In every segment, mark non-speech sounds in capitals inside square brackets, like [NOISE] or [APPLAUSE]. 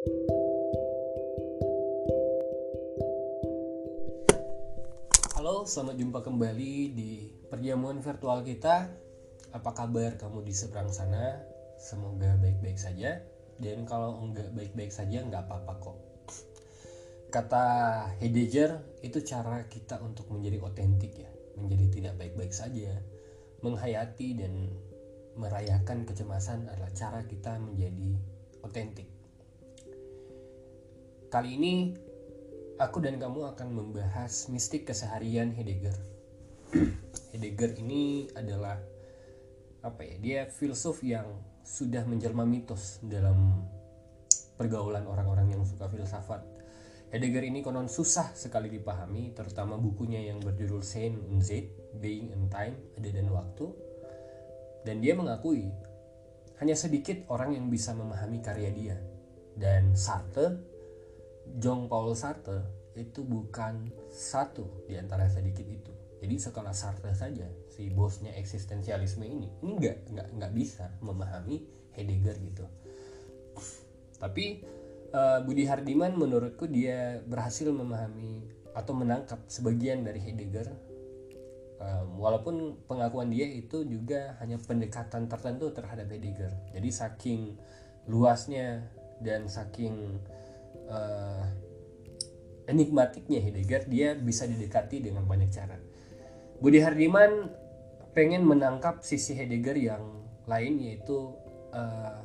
Halo, selamat jumpa kembali di perjamuan virtual kita. Apa kabar kamu di seberang sana? Semoga baik-baik saja. Dan kalau enggak baik-baik saja, nggak apa-apa kok. Kata Heidegger, itu cara kita untuk menjadi otentik ya. Menjadi tidak baik-baik saja. Menghayati dan merayakan kecemasan adalah cara kita menjadi otentik. Kali ini aku dan kamu akan membahas mistik keseharian Heidegger. [CLEARS THROAT] Heidegger ini adalah apa ya? Dia filsuf yang sudah menjelma mitos dalam pergaulan orang-orang yang suka filsafat. Heidegger ini konon susah sekali dipahami, terutama bukunya yang berjudul Sein und Zeit, Being and Time, Ada dan Waktu. Dan dia mengakui hanya sedikit orang yang bisa memahami karya dia. Dan Sartre Jean Paul Sartre itu bukan satu di antara sedikit itu. Jadi sekolah Sartre saja si bosnya eksistensialisme ini ini nggak nggak nggak bisa memahami Heidegger gitu. Tapi uh, Budi Hardiman menurutku dia berhasil memahami atau menangkap sebagian dari Heidegger. Um, walaupun pengakuan dia itu juga hanya pendekatan tertentu terhadap Heidegger. Jadi saking luasnya dan saking uh, enigmatiknya Heidegger dia bisa didekati dengan banyak cara. Budi Hardiman pengen menangkap sisi Heidegger yang lain yaitu uh,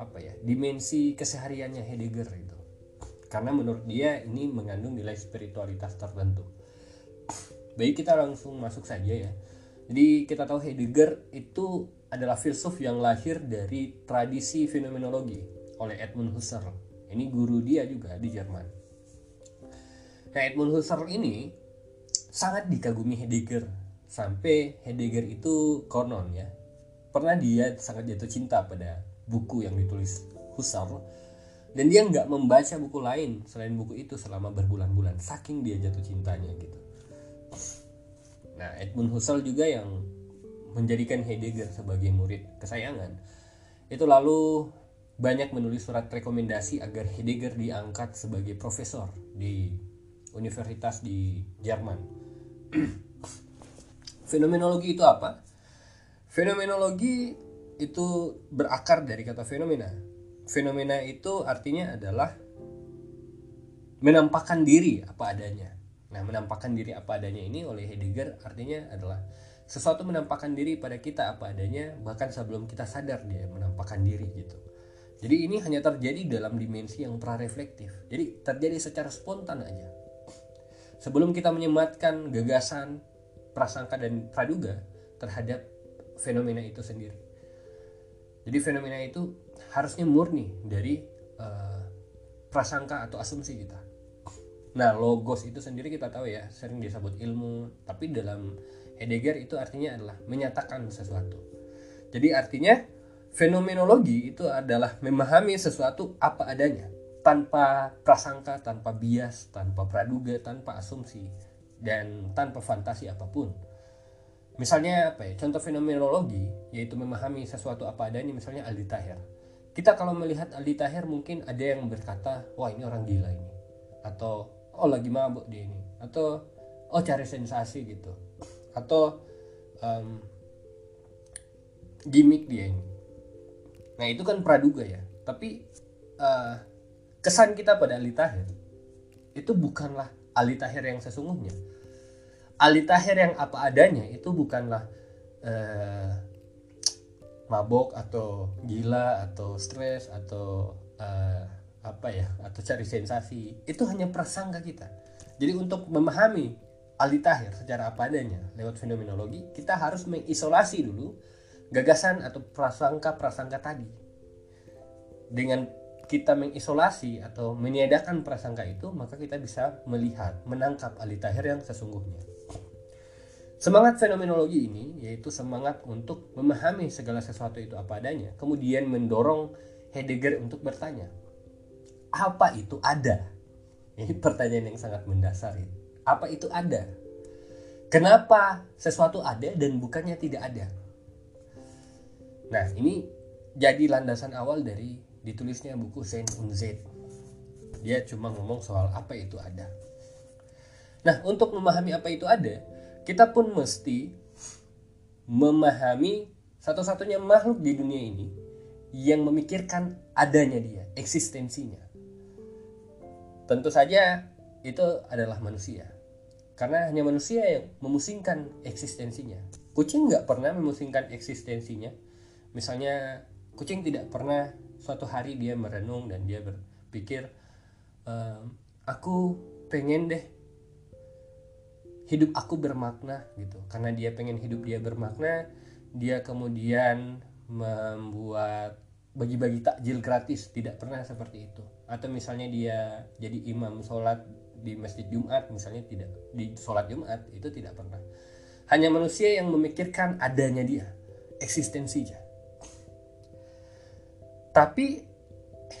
apa ya dimensi kesehariannya Heidegger itu. Karena menurut dia ini mengandung nilai spiritualitas tertentu. Baik kita langsung masuk saja ya. Jadi kita tahu Heidegger itu adalah filsuf yang lahir dari tradisi fenomenologi oleh Edmund Husserl ini guru dia juga di Jerman. Nah, Edmund Husserl ini sangat dikagumi Heidegger. Sampai Heidegger itu konon ya. Pernah dia sangat jatuh cinta pada buku yang ditulis Husserl. Dan dia nggak membaca buku lain selain buku itu selama berbulan-bulan. Saking dia jatuh cintanya gitu. Nah Edmund Husserl juga yang menjadikan Heidegger sebagai murid kesayangan. Itu lalu banyak menulis surat rekomendasi agar Heidegger diangkat sebagai profesor di universitas di Jerman. [CLEARS THROAT] Fenomenologi itu apa? Fenomenologi itu berakar dari kata fenomena. Fenomena itu artinya adalah menampakkan diri apa adanya. Nah, menampakkan diri apa adanya ini oleh Heidegger artinya adalah sesuatu menampakkan diri pada kita apa adanya bahkan sebelum kita sadar dia menampakkan diri gitu. Jadi ini hanya terjadi dalam dimensi yang prareflektif. Jadi terjadi secara spontan aja. Sebelum kita menyematkan gagasan, prasangka dan praduga terhadap fenomena itu sendiri. Jadi fenomena itu harusnya murni dari uh, prasangka atau asumsi kita. Nah, logos itu sendiri kita tahu ya, sering disebut ilmu, tapi dalam Heidegger itu artinya adalah menyatakan sesuatu. Jadi artinya Fenomenologi itu adalah memahami sesuatu apa adanya, tanpa prasangka, tanpa bias, tanpa praduga, tanpa asumsi, dan tanpa fantasi apa pun. Misalnya apa ya? Contoh fenomenologi yaitu memahami sesuatu apa adanya misalnya Aldi Taher. Kita kalau melihat Aldi Taher mungkin ada yang berkata, "Wah, ini orang gila ini." Atau, "Oh, lagi mabuk dia ini." Atau, "Oh, cari sensasi gitu." Atau um, gimmick dia ini Nah itu kan praduga ya. Tapi uh, kesan kita pada Ali Tahir itu bukanlah Ali Tahir yang sesungguhnya. Ali Tahir yang apa adanya itu bukanlah uh, mabok atau gila atau stres atau uh, apa ya atau cari sensasi itu hanya prasangka kita. Jadi untuk memahami Ali Tahir secara apa adanya lewat fenomenologi kita harus mengisolasi dulu gagasan atau prasangka-prasangka tadi. Dengan kita mengisolasi atau meniadakan prasangka itu, maka kita bisa melihat, menangkap Ali Tahir yang sesungguhnya. Semangat fenomenologi ini yaitu semangat untuk memahami segala sesuatu itu apa adanya, kemudian mendorong Heidegger untuk bertanya, apa itu ada? Ini pertanyaan yang sangat mendasar. Apa itu ada? Kenapa sesuatu ada dan bukannya tidak ada? Nah, ini jadi landasan awal dari ditulisnya buku Saint Unzet dia cuma ngomong soal apa itu ada nah untuk memahami apa itu ada kita pun mesti memahami satu-satunya makhluk di dunia ini yang memikirkan adanya dia, eksistensinya. Tentu saja itu adalah manusia. Karena hanya manusia yang memusingkan eksistensinya. Kucing nggak pernah memusingkan eksistensinya. Misalnya kucing tidak pernah suatu hari dia merenung dan dia berpikir, ehm, aku pengen deh hidup aku bermakna gitu. Karena dia pengen hidup dia bermakna, dia kemudian membuat bagi-bagi takjil gratis tidak pernah seperti itu. Atau misalnya dia jadi imam sholat di masjid Jumat misalnya tidak di sholat Jumat itu tidak pernah. Hanya manusia yang memikirkan adanya dia eksistensinya tapi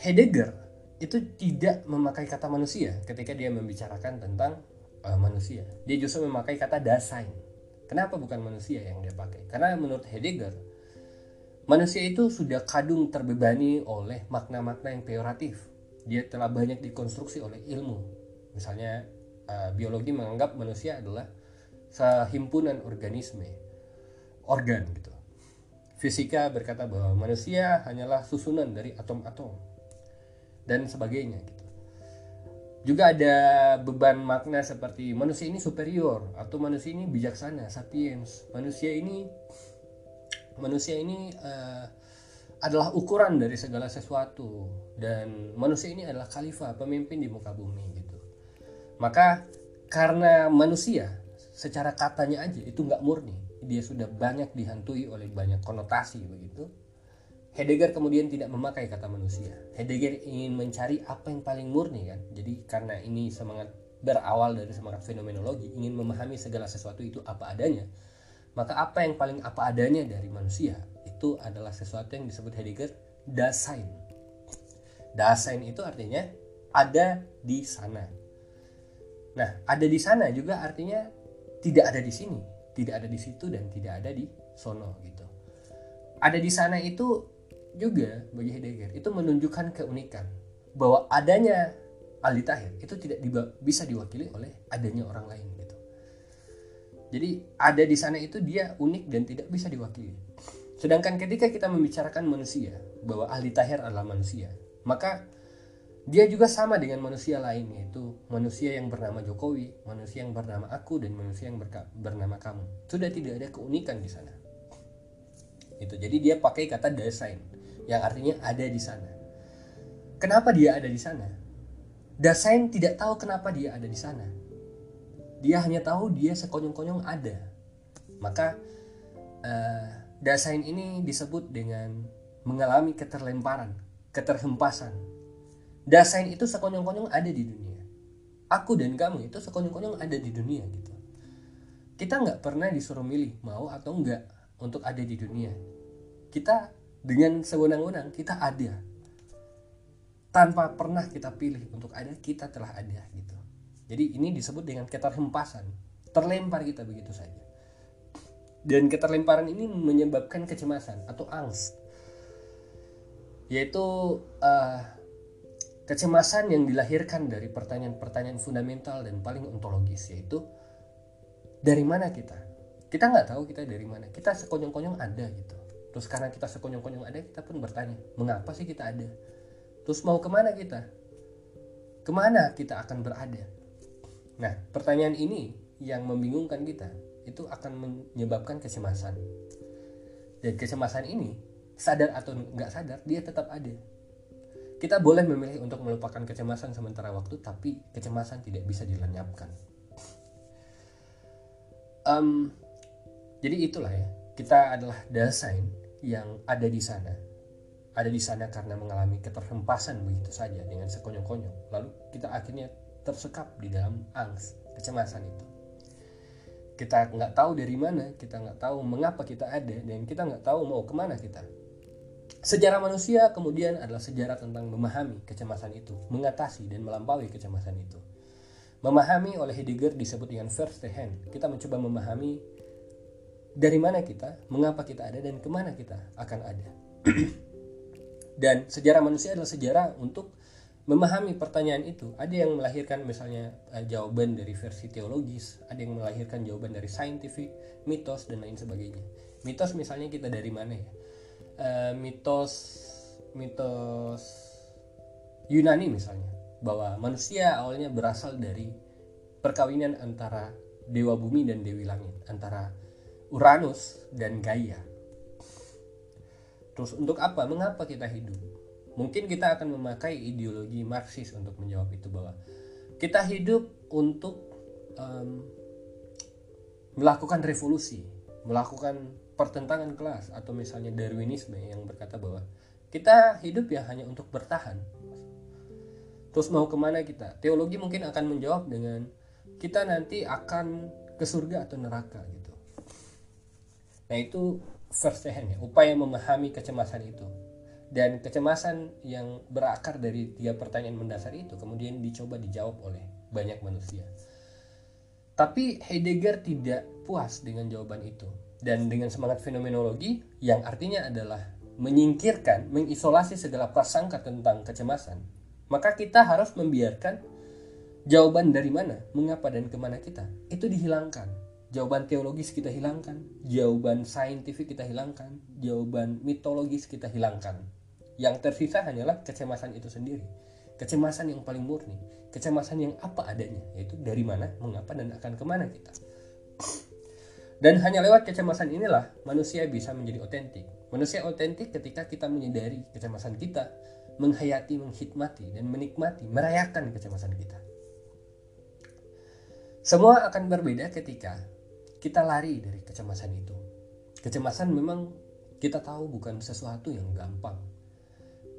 Heidegger itu tidak memakai kata manusia ketika dia membicarakan tentang uh, manusia dia justru memakai kata dasein kenapa bukan manusia yang dia pakai karena menurut Heidegger Manusia itu sudah kadung terbebani oleh makna-makna yang peoratif. Dia telah banyak dikonstruksi oleh ilmu. Misalnya uh, biologi menganggap manusia adalah sehimpunan organisme, organ gitu. Fisika berkata bahwa manusia hanyalah susunan dari atom-atom dan sebagainya gitu. Juga ada beban makna seperti manusia ini superior atau manusia ini bijaksana, sapiens. Manusia ini manusia ini uh, adalah ukuran dari segala sesuatu dan manusia ini adalah khalifah pemimpin di muka bumi gitu maka karena manusia secara katanya aja itu nggak murni dia sudah banyak dihantui oleh banyak konotasi begitu Heidegger kemudian tidak memakai kata manusia. Heidegger ingin mencari apa yang paling murni kan. Jadi karena ini semangat berawal dari semangat fenomenologi, ingin memahami segala sesuatu itu apa adanya maka apa yang paling apa adanya dari manusia itu adalah sesuatu yang disebut Heidegger Dasein. Dasein itu artinya ada di sana. Nah, ada di sana juga artinya tidak ada di sini, tidak ada di situ dan tidak ada di sono gitu. Ada di sana itu juga bagi Heidegger itu menunjukkan keunikan bahwa adanya Ali Tahir itu tidak bisa diwakili oleh adanya orang lain gitu. Jadi ada di sana itu dia unik dan tidak bisa diwakili. Sedangkan ketika kita membicarakan manusia, bahwa ahli tahir adalah manusia, maka dia juga sama dengan manusia lain yaitu manusia yang bernama Jokowi, manusia yang bernama aku dan manusia yang bernama kamu. Sudah tidak ada keunikan di sana. Itu. Jadi dia pakai kata desain yang artinya ada di sana. Kenapa dia ada di sana? Dasein tidak tahu kenapa dia ada di sana dia hanya tahu dia sekonyong-konyong ada maka uh, dasain ini disebut dengan mengalami keterlemparan keterhempasan dasain itu sekonyong-konyong ada di dunia aku dan kamu itu sekonyong-konyong ada di dunia gitu kita nggak pernah disuruh milih mau atau enggak untuk ada di dunia kita dengan sewenang-wenang kita ada tanpa pernah kita pilih untuk ada kita telah ada gitu jadi ini disebut dengan keterhempasan. Terlempar kita begitu saja. Dan keterlemparan ini menyebabkan kecemasan atau angst. Yaitu uh, kecemasan yang dilahirkan dari pertanyaan-pertanyaan fundamental dan paling ontologis yaitu dari mana kita? Kita nggak tahu kita dari mana. Kita sekonyong-konyong ada gitu. Terus karena kita sekonyong-konyong ada, kita pun bertanya, mengapa sih kita ada? Terus mau ke mana kita? Ke mana kita akan berada? Nah, pertanyaan ini yang membingungkan kita itu akan menyebabkan kecemasan. Dan kecemasan ini sadar atau nggak sadar dia tetap ada. Kita boleh memilih untuk melupakan kecemasan sementara waktu, tapi kecemasan tidak bisa dilenyapkan. Um, jadi itulah ya, kita adalah dasain yang ada di sana, ada di sana karena mengalami keterhempasan begitu saja dengan sekonyong-konyong. Lalu kita akhirnya tersekap di dalam angst kecemasan itu kita nggak tahu dari mana kita nggak tahu mengapa kita ada dan kita nggak tahu mau ke mana kita sejarah manusia kemudian adalah sejarah tentang memahami kecemasan itu mengatasi dan melampaui kecemasan itu. Memahami oleh Heidegger disebut dengan first hand. Kita mencoba memahami dari mana kita mengapa kita ada dan ke mana kita akan ada. [CLEARS THROAT] Dan sejarah manusia adalah sejarah untuk memahami pertanyaan itu. Ada yang melahirkan misalnya uh, jawaban dari versi teologis ada yang melahirkan jawaban dari saintifik mitos dan lain sebagainya. Mitos misalnya kita dari mana ya uh, mitos mitos Yunani misalnya bahwa manusia awalnya berasal dari perkawinan antara dewa bumi dan dewi langit antara Uranus dan Gaia. Terus untuk apa? Mengapa kita hidup? Mungkin kita akan memakai ideologi Marxis untuk menjawab itu bahwa kita hidup untuk um, melakukan revolusi, melakukan pertentangan kelas atau misalnya Darwinisme yang berkata bahwa kita hidup ya hanya untuk bertahan. Terus mau ke mana kita? Teologi mungkin akan menjawab dengan kita nanti akan ke surga atau neraka gitu. Nah itu first hand ya, upaya memahami kecemasan itu dan kecemasan yang berakar dari tiga pertanyaan mendasar itu kemudian dicoba dijawab oleh banyak manusia. Tapi Heidegger tidak puas dengan jawaban itu dan dengan semangat fenomenologi yang artinya adalah menyingkirkan, mengisolasi segala prasangka tentang kecemasan, maka kita harus membiarkan jawaban dari mana, mengapa dan ke mana kita itu dihilangkan. Jawaban teologis kita hilangkan, jawaban saintifik kita hilangkan, jawaban mitologis kita hilangkan yang tersisa hanyalah kecemasan itu sendiri. Kecemasan yang paling murni, kecemasan yang apa adanya, yaitu dari mana, mengapa, dan akan ke mana kita. Dan hanya lewat kecemasan inilah manusia bisa menjadi otentik. Manusia otentik ketika kita menyadari kecemasan kita, menghayati, menghikmati, dan menikmati, merayakan kecemasan kita. Semua akan berbeda ketika kita lari dari kecemasan itu. Kecemasan memang kita tahu bukan sesuatu yang gampang,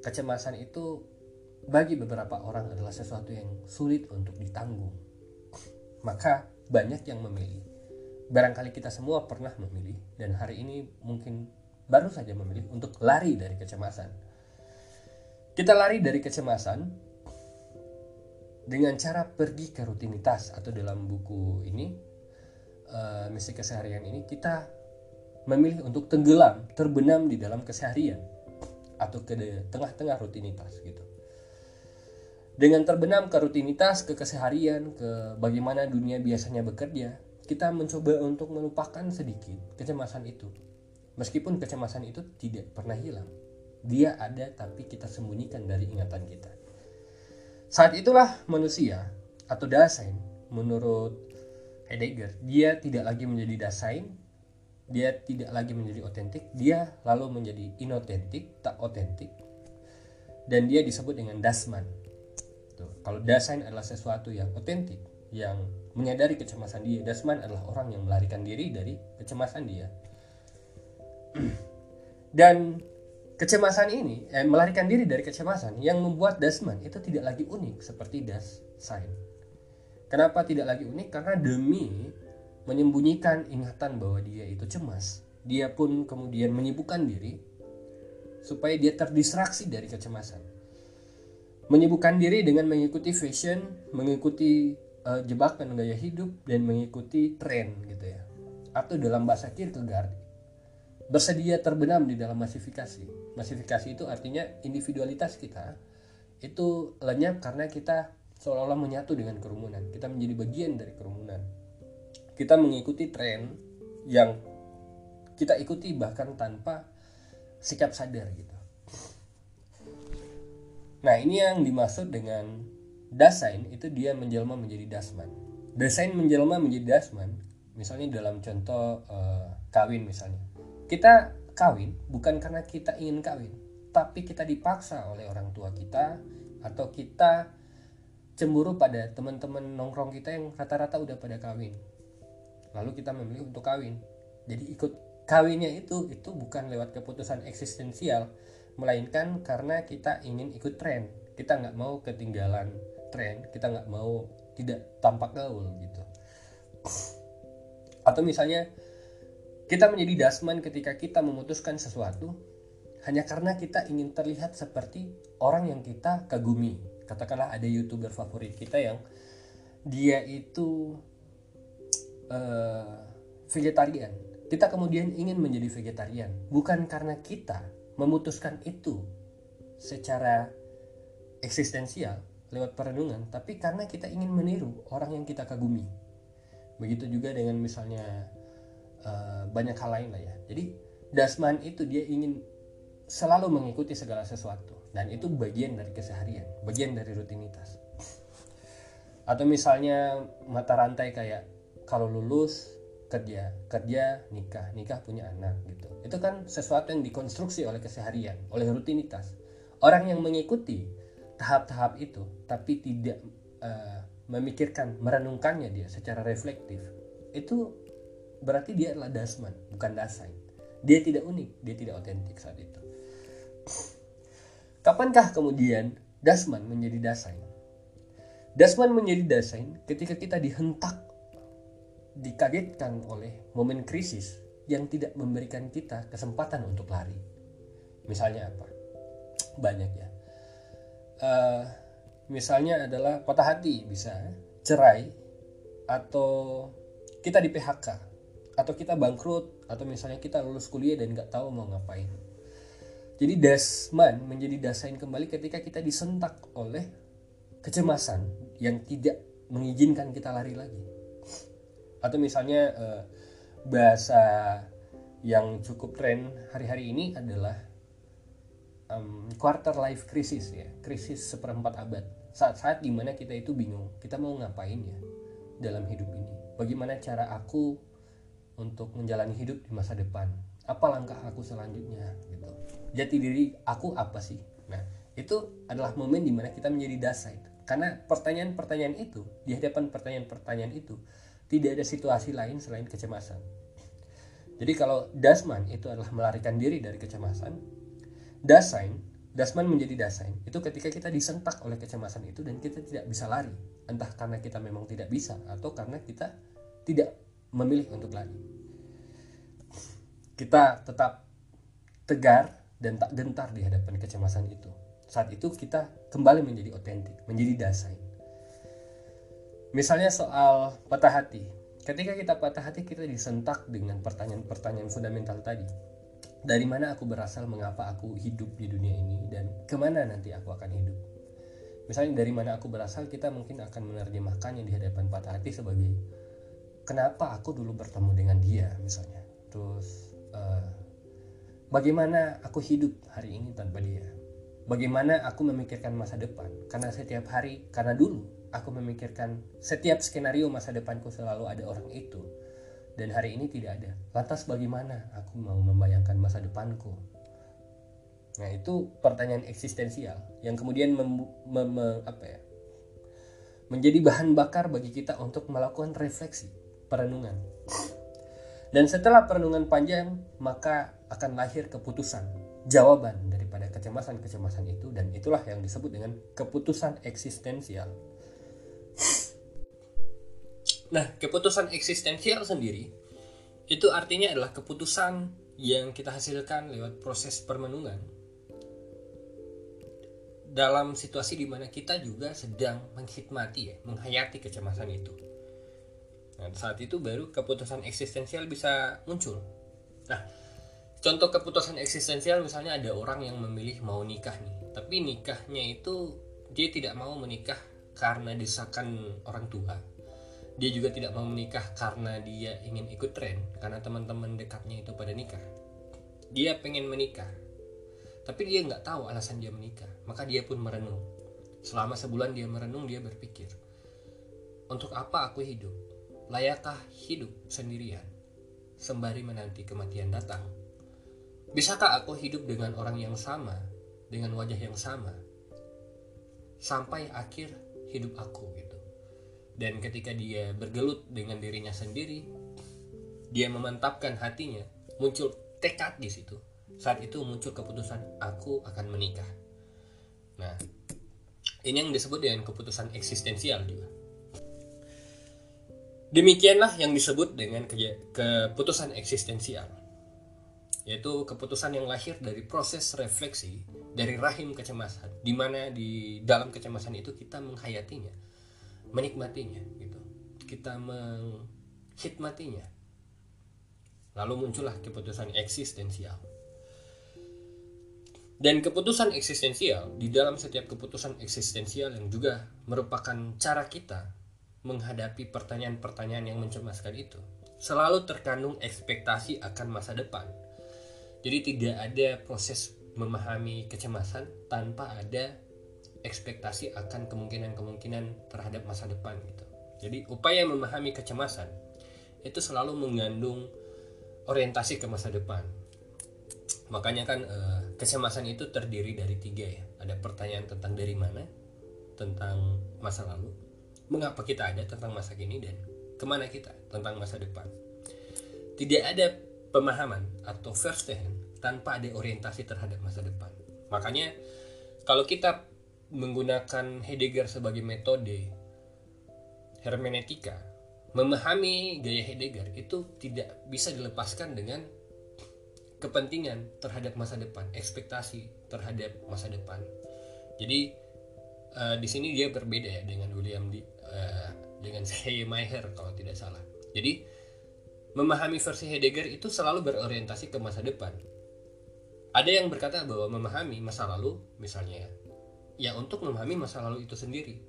Kecemasan itu bagi beberapa orang adalah sesuatu yang sulit untuk ditanggung. Maka banyak yang memilih. Barangkali kita semua pernah memilih dan hari ini mungkin baru saja memilih untuk lari dari kecemasan. Kita lari dari kecemasan dengan cara pergi ke rutinitas atau dalam buku ini uh, misi keseharian ini kita memilih untuk tenggelam, terbenam di dalam keseharian atau ke tengah-tengah rutinitas gitu. Dengan terbenam ke rutinitas, ke keseharian, ke bagaimana dunia biasanya bekerja, kita mencoba untuk melupakan sedikit kecemasan itu. Meskipun kecemasan itu tidak pernah hilang. Dia ada tapi kita sembunyikan dari ingatan kita. Saat itulah manusia atau Dasein menurut Heidegger, dia tidak lagi menjadi Dasein dia tidak lagi menjadi otentik dia lalu menjadi inotentik tak otentik dan dia disebut dengan dasman Tuh, kalau dasain adalah sesuatu yang otentik yang menyadari kecemasan dia dasman adalah orang yang melarikan diri dari kecemasan dia [CLEARS THROAT] dan kecemasan ini eh, melarikan diri dari kecemasan yang membuat dasman itu tidak lagi unik seperti das sign kenapa tidak lagi unik karena demi menyembunyikan ingatan bahwa dia itu cemas. Dia pun kemudian menyibukkan diri supaya dia terdistraksi dari kecemasan. Menyibukkan diri dengan mengikuti fashion, mengikuti uh, jebakan gaya hidup dan mengikuti tren gitu ya. Atau dalam bahasa Kierkegaard, bersedia terbenam di dalam masifikasi. Masifikasi itu artinya individualitas kita itu lenyap karena kita seolah-olah menyatu dengan kerumunan. Kita menjadi bagian dari kerumunan kita mengikuti tren yang kita ikuti bahkan tanpa sikap sadar gitu. Nah ini yang dimaksud dengan dasain itu dia menjelma menjadi dasman. Dasain menjelma menjadi dasman, misalnya dalam contoh uh, kawin misalnya. Kita kawin bukan karena kita ingin kawin, tapi kita dipaksa oleh orang tua kita atau kita cemburu pada teman-teman nongkrong kita yang rata-rata udah pada kawin lalu kita memilih untuk kawin jadi ikut kawinnya itu itu bukan lewat keputusan eksistensial melainkan karena kita ingin ikut tren kita nggak mau ketinggalan tren kita nggak mau tidak tampak gaul gitu. Atau misalnya kita menjadi dasman ketika kita memutuskan sesuatu hanya karena kita ingin terlihat seperti orang yang kita kagumi. Katakanlah ada youtuber favorit kita yang dia itu uh, vegetarian. Kita kemudian ingin menjadi vegetarian. Bukan karena kita memutuskan itu secara eksistensial lewat perenungan tapi karena kita ingin meniru orang yang kita kagumi. Begitu juga dengan misalnya uh, banyak hal lain lah ya. Jadi Dasman itu dia ingin selalu mengikuti segala sesuatu dan itu bagian dari keseharian bagian dari rutinitas. Atau misalnya mata rantai kayak kalau lulus kerja kerja nikah nikah punya anak gitu. Itu kan sesuatu yang dikonstruksi oleh keseharian oleh rutinitas. Orang yang mengikuti tahap-tahap itu tapi tidak uh, memikirkan merenungkannya dia secara reflektif itu berarti dia adalah dasman bukan dasain. Dia tidak unik dia tidak otentik saat itu. Kapankah kemudian dasman menjadi dasain? Dasman menjadi dasain ketika kita dihentak dikagetkan oleh momen krisis yang tidak memberikan kita kesempatan untuk lari. Misalnya apa? Banyak ya uh, misalnya adalah patah hati bisa cerai atau kita di PHK atau kita bangkrut atau misalnya kita lulus kuliah dan nggak tahu mau ngapain. Jadi dasman menjadi dasain kembali ketika kita disentak oleh kecemasan yang tidak mengizinkan kita lari lagi. Atau misalnya eh, bahasa yang cukup tren hari-hari ini adalah um, quarter life crisis ya krisis seperempat abad. Saat-saat di mana kita itu bingung kita mau ngapain ya dalam hidup ini? Bagaimana cara aku untuk menjalani hidup di masa depan? Apa langkah aku selanjutnya gitu. Jati diri aku apa sih? Nah itu adalah momen di mana kita menjadi dasar karena pertanyaan-pertanyaan itu di hadapan pertanyaan-pertanyaan itu tidak ada situasi lain selain kecemasan. Jadi kalau dasman itu adalah melarikan diri dari kecemasan dasain dasman menjadi dasain itu ketika kita disentak oleh kecemasan itu dan kita tidak bisa lari entah karena kita memang tidak bisa atau karena kita tidak memilih untuk lari. Kita tetap tegar dan tak gentar di hadapan kecemasan itu. Saat itu kita kembali menjadi otentik, menjadi dasar. Misalnya soal patah hati. Ketika kita patah hati, kita disentak dengan pertanyaan-pertanyaan fundamental tadi. Dari mana aku berasal, mengapa aku hidup di dunia ini, dan ke mana nanti aku akan hidup. Misalnya dari mana aku berasal, kita mungkin akan menerjemahkannya di hadapan patah hati sebagai kenapa aku dulu bertemu dengan dia misalnya. Terus uh, bagaimana aku hidup hari ini tanpa dia? Bagaimana aku memikirkan masa depan? Karena setiap hari karena dulu aku memikirkan setiap skenario masa depanku selalu ada orang itu dan hari ini tidak ada lantas bagaimana aku mau membayangkan masa depanku nah itu pertanyaan eksistensial yang kemudian mem, mem, mem, apa ya menjadi bahan bakar bagi kita untuk melakukan refleksi perenungan. Dan setelah perenungan panjang, maka akan lahir keputusan, jawaban daripada kecemasan-kecemasan itu dan itulah yang disebut dengan keputusan eksistensial. Nah, keputusan eksistensial sendiri itu artinya adalah keputusan yang kita hasilkan lewat proses permenungan dalam situasi di mana kita juga sedang menghikmati ya, menghayati kecemasan itu. Nah, saat itu baru keputusan eksistensial bisa muncul. Nah, contoh keputusan eksistensial misalnya ada orang yang memilih mau nikah nih, tapi nikahnya itu dia tidak mau menikah karena desakan orang tua. Dia juga tidak mau menikah karena dia ingin ikut tren, karena teman-teman dekatnya itu pada nikah. Dia pengen menikah, tapi dia nggak tahu alasan dia menikah. Maka dia pun merenung. Selama sebulan dia merenung, dia berpikir, untuk apa aku hidup? Layakkah hidup sendirian sembari menanti kematian datang? Bisakah aku hidup dengan orang yang sama, dengan wajah yang sama, sampai akhir hidup aku gitu? Dan ketika dia bergelut dengan dirinya sendiri, dia memantapkan hatinya, muncul tekad di situ. Saat itu muncul keputusan aku akan menikah. Nah, ini yang disebut dengan keputusan eksistensial juga. Demikianlah yang disebut dengan ke keputusan eksistensial, yaitu keputusan yang lahir dari proses refleksi dari rahim kecemasan, di mana di dalam kecemasan itu kita menghayatinya, menikmatinya, gitu, kita menghikmatinya. Lalu muncullah keputusan eksistensial. Dan keputusan eksistensial di dalam setiap keputusan eksistensial yang juga merupakan cara kita menghadapi pertanyaan-pertanyaan yang mencemaskan itu selalu terkandung ekspektasi akan masa depan. Jadi tidak ada proses memahami kecemasan tanpa ada ekspektasi akan kemungkinan-kemungkinan terhadap masa depan gitu. Jadi upaya memahami kecemasan itu selalu mengandung orientasi ke masa depan. Makanya kan uh, kecemasan itu terdiri dari tiga ya. Ada pertanyaan tentang dari mana tentang masa lalu mengapa kita ada tentang masa kini dan ke mana kita tentang masa depan. Tidak ada pemahaman atau first hand tanpa ada orientasi terhadap masa depan. Makanya kalau kita menggunakan Heidegger sebagai metode hermeneutika memahami gaya Heidegger itu tidak bisa dilepaskan dengan kepentingan terhadap masa depan, ekspektasi terhadap masa depan. Jadi uh, di sini dia berbeda ya dengan William di uh, dengan [LAUGHS] kalau tidak salah. Jadi memahami versi Heidegger itu selalu berorientasi ke masa depan. Ada yang berkata bahwa memahami masa lalu misalnya ya untuk memahami masa lalu itu sendiri.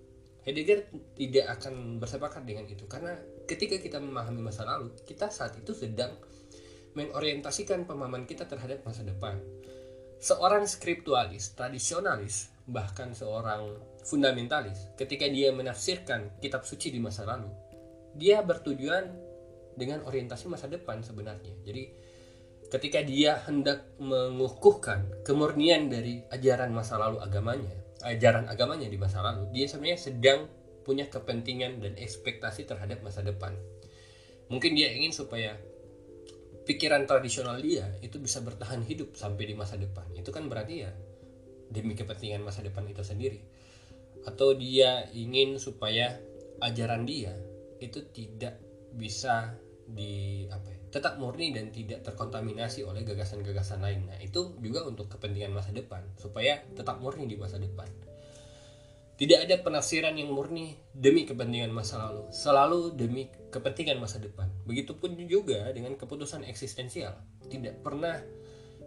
Heidegger tidak akan bersepakat dengan itu karena ketika kita memahami masa lalu, kita saat itu sedang mengorientasikan pemahaman kita terhadap masa depan. Seorang skriptualis, tradisionalis, bahkan seorang fundamentalis, ketika dia menafsirkan kitab suci di masa lalu, dia bertujuan dengan orientasi masa depan sebenarnya. Jadi ketika dia hendak mengukuhkan kemurnian dari ajaran masa lalu agamanya, ajaran agamanya di masa lalu, dia sebenarnya sedang punya kepentingan dan ekspektasi terhadap masa depan. Mungkin dia ingin supaya pikiran tradisional dia itu bisa bertahan hidup sampai di masa depan itu kan berarti ya demi kepentingan masa depan itu sendiri atau dia ingin supaya ajaran dia itu tidak bisa di apa ya, tetap murni dan tidak terkontaminasi oleh gagasan-gagasan lain. Nah, itu juga untuk kepentingan masa depan supaya tetap murni di masa depan. Tidak ada penafsiran yang murni demi kepentingan masa lalu, selalu demi kepentingan masa depan. Begitupun juga dengan keputusan eksistensial. Tidak pernah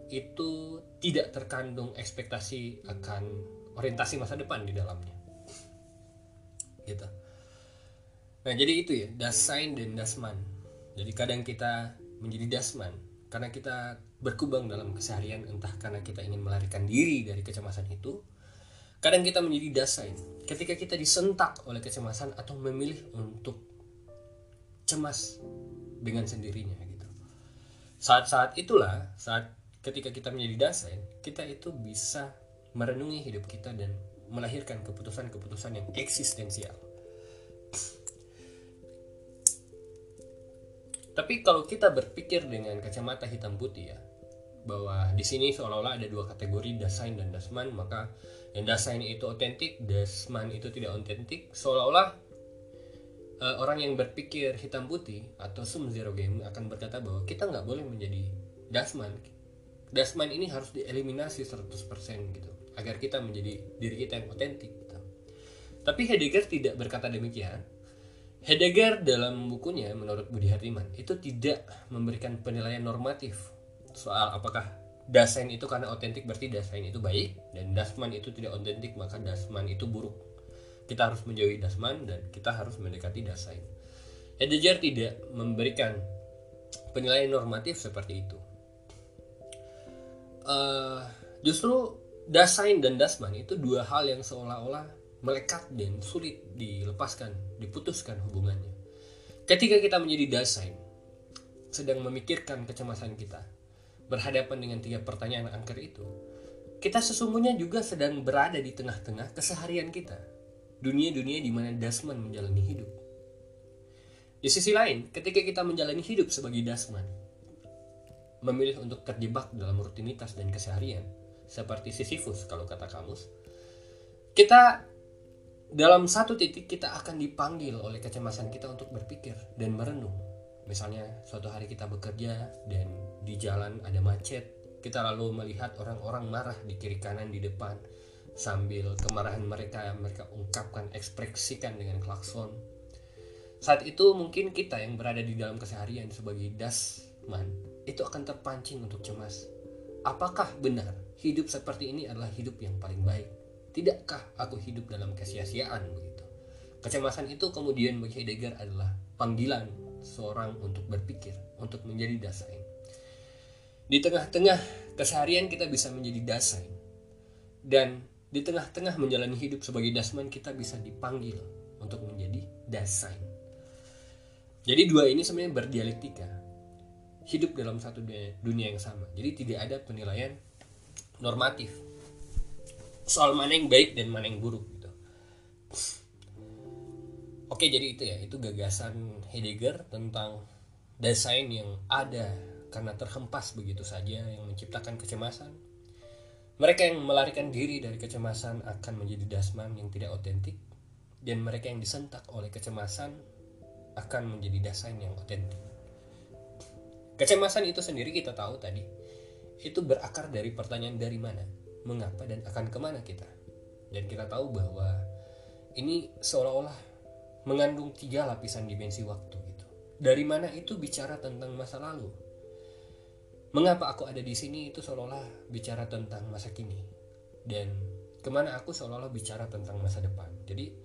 itu tidak terkandung ekspektasi akan orientasi masa depan di dalamnya. Gitu. Nah, jadi itu ya, Dasein dan Dasman. Jadi kadang kita menjadi Dasman karena kita berkubang dalam keseharian entah karena kita ingin melarikan diri dari kecemasan itu Kadang kita menjadi dasain ketika kita disentak oleh kecemasan atau memilih untuk cemas dengan sendirinya gitu. Saat-saat itulah saat ketika kita menjadi dasain, kita itu bisa merenungi hidup kita dan melahirkan keputusan-keputusan yang eksistensial. Tapi kalau kita berpikir dengan kacamata hitam putih ya, bahwa di sini seolah-olah ada dua kategori dasain dan dasman maka yang dasain itu otentik dasman itu tidak otentik seolah-olah uh, orang yang berpikir hitam putih atau sum zero game akan berkata bahwa kita nggak boleh menjadi dasman dasman ini harus dieliminasi 100% gitu agar kita menjadi diri kita yang otentik gitu. tapi Heidegger tidak berkata demikian Heidegger dalam bukunya menurut Budi Hartiman itu tidak memberikan penilaian normatif soal apakah dasain itu karena otentik berarti dasain itu baik dan dasman itu tidak otentik maka dasman itu buruk. Kita harus menjauhi dasman dan kita harus mendekati dasain Heidegger tidak memberikan penilaian normatif seperti itu. Uh, justru dasain dan dasman itu dua hal yang seolah-olah melekat dan sulit dilepaskan diputuskan hubungannya ketika kita menjadi dasain sedang memikirkan kecemasan kita berhadapan dengan tiga pertanyaan angker itu, kita sesungguhnya juga sedang berada di tengah-tengah keseharian kita. Dunia-dunia di mana Dasman menjalani hidup. Di sisi lain, ketika kita menjalani hidup sebagai Dasman, memilih untuk terjebak dalam rutinitas dan keseharian, seperti Sisyphus kalau kata kamus, kita dalam satu titik kita akan dipanggil oleh kecemasan kita untuk berpikir dan merenung. Misalnya suatu hari kita bekerja dan di jalan ada macet kita lalu melihat orang-orang marah di kiri kanan di depan sambil kemarahan mereka mereka ungkapkan ekspresikan dengan klakson saat itu mungkin kita yang berada di dalam keseharian sebagai dasman itu akan terpancing untuk cemas apakah benar hidup seperti ini adalah hidup yang paling baik? Tidakkah aku hidup dalam kesia-siaan begitu? Kecemasan itu kemudian bagi Heidegger adalah panggilan seorang untuk berpikir, untuk menjadi dasain. Di tengah-tengah keseharian kita bisa menjadi dasain. Dan di tengah-tengah menjalani hidup sebagai dasman kita bisa dipanggil untuk menjadi dasain. Jadi dua ini sebenarnya berdialektika. Hidup dalam satu dunia yang sama. Jadi tidak ada penilaian normatif soal mana yang baik dan mana yang buruk gitu. Oke, jadi itu ya, itu gagasan Heidegger tentang desain yang ada karena terhempas begitu saja yang menciptakan kecemasan. Mereka yang melarikan diri dari kecemasan akan menjadi dasman yang tidak otentik dan mereka yang disentak oleh kecemasan akan menjadi desain yang otentik. Kecemasan itu sendiri kita tahu tadi itu berakar dari pertanyaan dari mana, mengapa dan akan ke mana kita. Dan kita tahu bahwa ini seolah-olah mengandung tiga lapisan dimensi waktu gitu. Dari mana itu bicara tentang masa lalu. Mengapa aku ada di sini itu seolah-olah bicara tentang masa kini. Dan ke mana aku seolah-olah bicara tentang masa depan. Jadi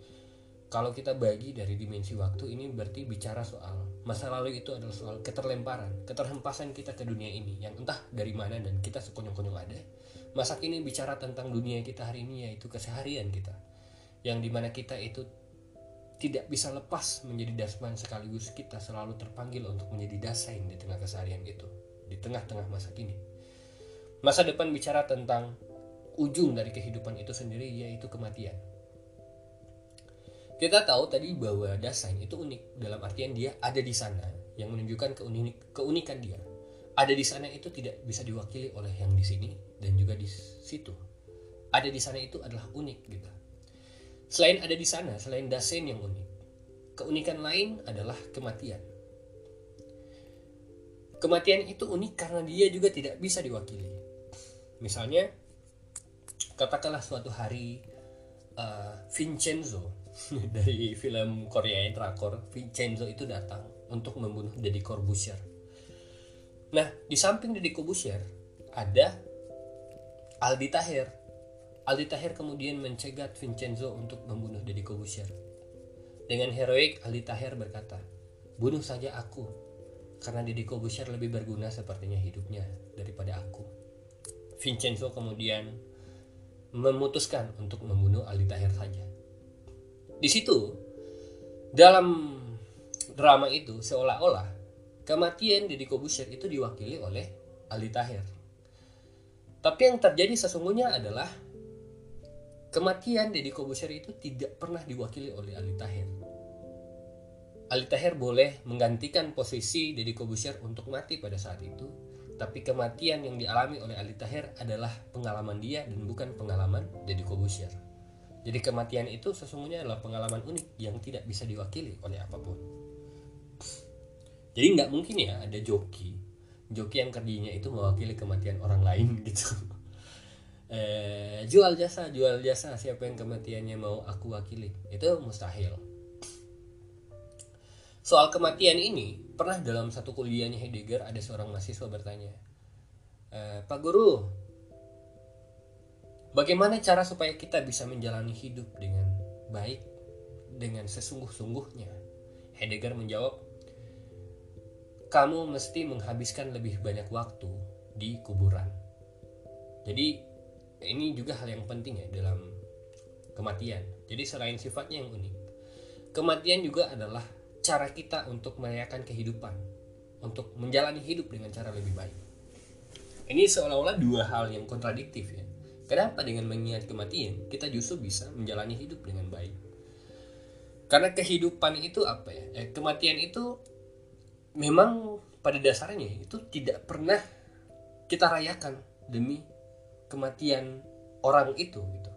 kalau kita bagi dari dimensi waktu ini berarti bicara soal masa lalu itu adalah soal keterlemparan, keterhempasan kita ke dunia ini yang entah dari mana dan kita sekonyong-konyong ada. Masa kini bicara tentang dunia kita hari ini yaitu keseharian kita. Yang di mana kita itu tidak bisa lepas menjadi dasman sekaligus kita selalu terpanggil untuk menjadi dasain di tengah keseharian itu, di tengah-tengah masa kini. Masa depan bicara tentang ujung dari kehidupan itu sendiri yaitu kematian kita tahu tadi bahwa Dasein itu unik dalam artian dia ada di sana yang menunjukkan keunik keunikan dia. Ada di sana itu tidak bisa diwakili oleh yang di sini dan juga di situ. Ada di sana itu adalah unik gitu. Selain ada di sana, selain Dasein yang unik, keunikan lain adalah kematian. Kematian itu unik karena dia juga tidak bisa diwakili. Misalnya, katakanlah suatu hari uh, Vincenzo [LAUGHS] dari film Korea yang trakor Vincenzo itu datang untuk membunuh Deddy Corbuzier. Nah, di samping Deddy Corbuzier ada Aldi Tahir. Aldi Tahir kemudian mencegat Vincenzo untuk membunuh Deddy Corbuzier. Dengan heroik, Aldi Tahir berkata, Bunuh saja aku, karena Deddy Corbuzier lebih berguna sepertinya hidupnya daripada aku. Vincenzo kemudian memutuskan untuk membunuh Aldi Tahir saja di situ dalam drama itu seolah-olah kematian Deddy Kobusier itu diwakili oleh Ali Tahir. Tapi yang terjadi sesungguhnya adalah kematian Deddy Kobusier itu tidak pernah diwakili oleh Ali Tahir. Ali Tahir boleh menggantikan posisi Deddy Kobusier untuk mati pada saat itu, tapi kematian yang dialami oleh Ali Tahir adalah pengalaman dia dan bukan pengalaman Deddy Kobusier. Jadi kematian itu sesungguhnya adalah pengalaman unik yang tidak bisa diwakili oleh apa pun. Jadi nggak mungkin ya ada joki, joki yang kerjanya itu mewakili kematian orang lain [LAUGHS] gitu. Eh, jual jasa, jual jasa siapa yang kematiannya mau aku wakili itu mustahil. Soal kematian ini pernah dalam satu kuliahnya Heidegger ada seorang mahasiswa bertanya, e, Pak Guru, Bagaimana cara supaya kita bisa menjalani hidup dengan baik, dengan sesungguh-sungguhnya? Heidegger menjawab, kamu mesti menghabiskan lebih banyak waktu di kuburan. Jadi ini juga hal yang penting ya dalam kematian. Jadi selain sifatnya yang unik, kematian juga adalah cara kita untuk merayakan kehidupan, untuk menjalani hidup dengan cara lebih baik. Ini seolah-olah dua hal yang kontradiktif ya Kenapa dengan mengingat kematian kita justru bisa menjalani hidup dengan baik? Karena kehidupan itu apa ya? Eh, kematian itu memang pada dasarnya itu tidak pernah kita rayakan demi kematian orang itu gitu.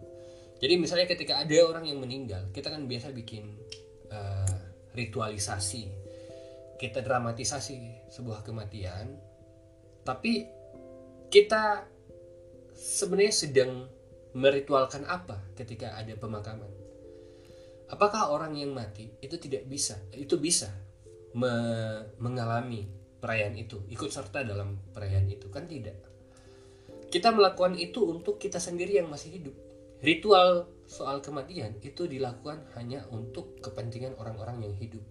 Jadi misalnya ketika ada orang yang meninggal, kita kan biasa bikin uh, ritualisasi, kita dramatisasi sebuah kematian, tapi kita sebenarnya sedang meritualkan apa ketika ada pemakaman? Apakah orang yang mati itu tidak bisa, itu bisa me mengalami perayaan itu, ikut serta dalam perayaan itu? Kan tidak. kita melakukan itu untuk kita sendiri yang masih hidup ritual soal kematian itu dilakukan hanya untuk kepentingan orang-orang yang hidup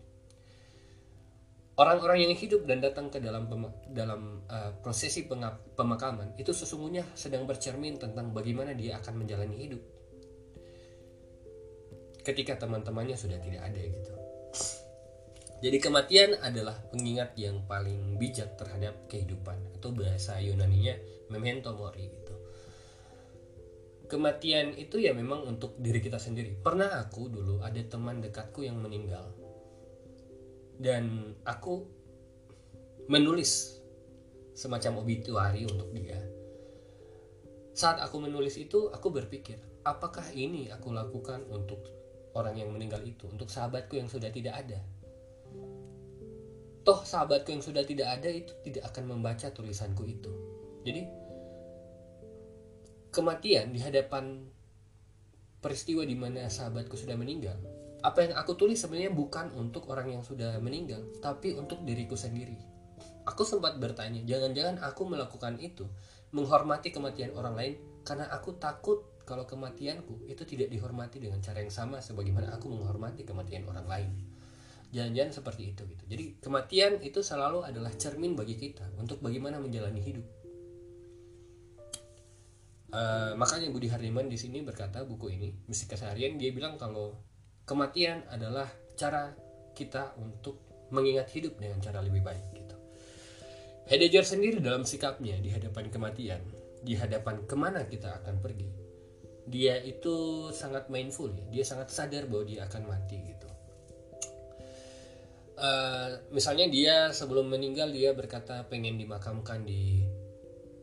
orang-orang yang hidup dan datang ke dalam dalam uh, prosesi pemakaman itu sesungguhnya sedang bercermin tentang bagaimana dia akan menjalani hidup ketika teman-temannya sudah tidak ada gitu jadi kematian adalah pengingat yang paling bijak terhadap kehidupan atau bahasa Yunani-nya memento mori gitu kematian itu ya memang untuk diri kita sendiri pernah aku dulu ada teman dekatku yang meninggal dan aku menulis semacam obituari untuk dia. Saat aku menulis itu, aku berpikir, apakah ini aku lakukan untuk orang yang meninggal itu, untuk sahabatku yang sudah tidak ada? Toh sahabatku yang sudah tidak ada itu tidak akan membaca tulisanku itu. Jadi kematian di hadapan peristiwa di mana sahabatku sudah meninggal apa yang aku tulis sebenarnya bukan untuk orang yang sudah meninggal, tapi untuk diriku sendiri. Aku sempat bertanya, jangan-jangan aku melakukan itu menghormati kematian orang lain karena aku takut kalau kematianku itu tidak dihormati dengan cara yang sama sebagaimana aku menghormati kematian orang lain. Jangan-jangan seperti itu gitu. Jadi kematian itu selalu adalah cermin bagi kita untuk bagaimana menjalani hidup. Uh, makanya Budi Hardiman di sini berkata buku ini misi keseharian dia bilang kalau kematian adalah cara kita untuk mengingat hidup dengan cara lebih baik gitu. Heidegger sendiri dalam sikapnya di hadapan kematian, di hadapan ke mana kita akan pergi, dia itu sangat mindful ya, dia sangat sadar bahwa dia akan mati gitu. Uh, misalnya dia sebelum meninggal dia berkata pengen dimakamkan di